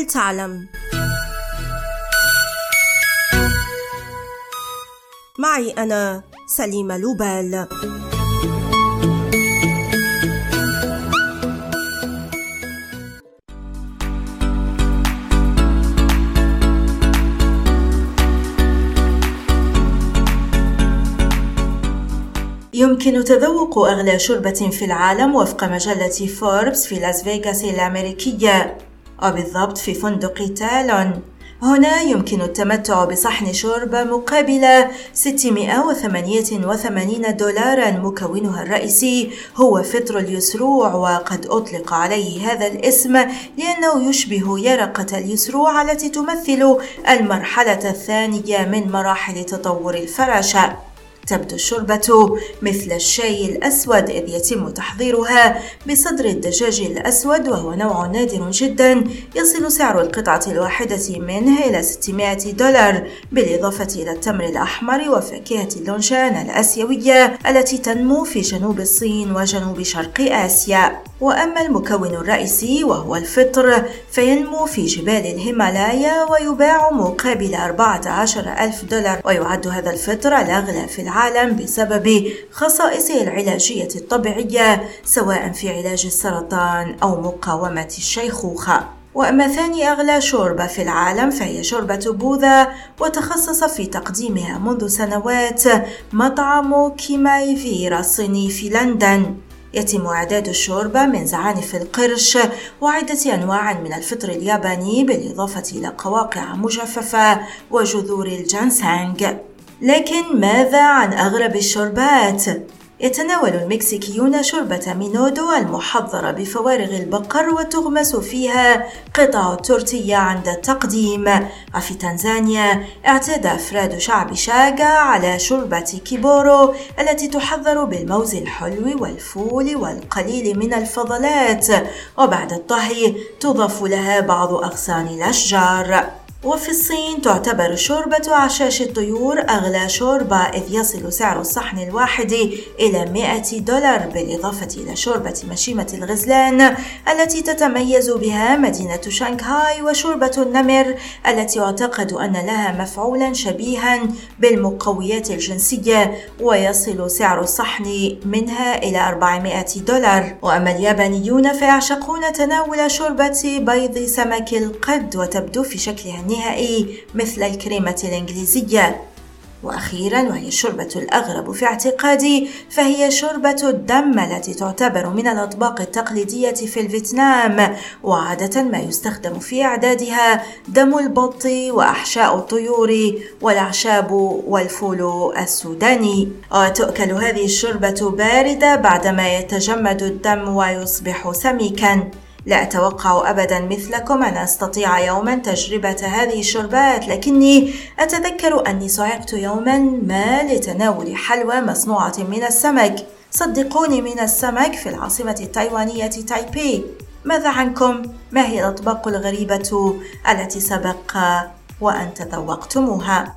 هل تعلم. معي أنا سليمة لوبال. يمكن تذوق أغلى شربة في العالم وفق مجلة فوربس في لاس فيغاس الأمريكية. وبالضبط في فندق تالون هنا يمكن التمتع بصحن شوربة مقابل 688 دولارا. مكونها الرئيسي هو فطر اليسروع وقد أطلق عليه هذا الاسم لأنه يشبه يرقة اليسروع التي تمثل المرحلة الثانية من مراحل تطور الفراشة. تبدو الشوربة مثل الشاي الأسود إذ يتم تحضيرها بصدر الدجاج الأسود وهو نوع نادر جدا يصل سعر القطعة الواحدة منه إلى 600 دولار بالإضافة إلى التمر الأحمر وفاكهة اللونشان الآسيوية التي تنمو في جنوب الصين وجنوب شرق آسيا. وأما المكون الرئيسي وهو الفطر فينمو في جبال الهيمالايا ويباع مقابل 14 ألف دولار ويعد هذا الفطر الأغلى في العالم. بسبب خصائصه العلاجية الطبيعية سواء في علاج السرطان أو مقاومة الشيخوخة. وأما ثاني أغلى شوربة في العالم فهي شوربة بوذا وتخصص في تقديمها منذ سنوات مطعم كاي مايفير الصيني في لندن. يتم إعداد الشوربة من زعانف القرش وعدة أنواع من الفطر الياباني بالإضافة إلى قواقع مجففة وجذور الجانسانج لكن ماذا عن أغرب الشوربات؟ يتناول المكسيكيون شوربة مينودو المحضرة بفوارغ البقر وتغمس فيها قطع التورتية عند التقديم. وفي تنزانيا اعتاد أفراد شعب شاغا على شوربة كيبورو التي تحضر بالموز الحلو والفول والقليل من الفضلات. وبعد الطهي تضاف لها بعض أغصان الأشجار. وفي الصين تعتبر شوربة عشاش الطيور أغلى شوربة إذ يصل سعر الصحن الواحد إلى 100 دولار بالإضافة إلى شوربة مشيمة الغزلان التي تتميز بها مدينة شانغهاي وشوربة النمر التي يعتقد أن لها مفعولا شبيها بالمقويات الجنسية ويصل سعر الصحن منها إلى 400 دولار. وأما اليابانيون فيعشقون تناول شوربة بيض سمك القد وتبدو في شكلها النهائي مثل الكريمة الإنجليزية. وأخيرا وهي الشوربة الأغرب في اعتقادي فهي شوربة الدم التي تعتبر من الأطباق التقليدية في الفيتنام. وعادة ما يستخدم في إعدادها دم البط وأحشاء الطيور والأعشاب والفول السوداني. وتؤكل هذه الشوربة باردة بعدما يتجمد الدم ويصبح سميكا. لا أتوقع أبدا مثلكم أن أستطيع يوما تجربة هذه الشربات لكني أتذكر أني صعقت يوما ما لتناول حلوى مصنوعة من السمك صدقوني من السمك في العاصمة التايوانية تايبي ماذا عنكم؟ ما هي الأطباق الغريبة التي سبق وأن تذوقتموها؟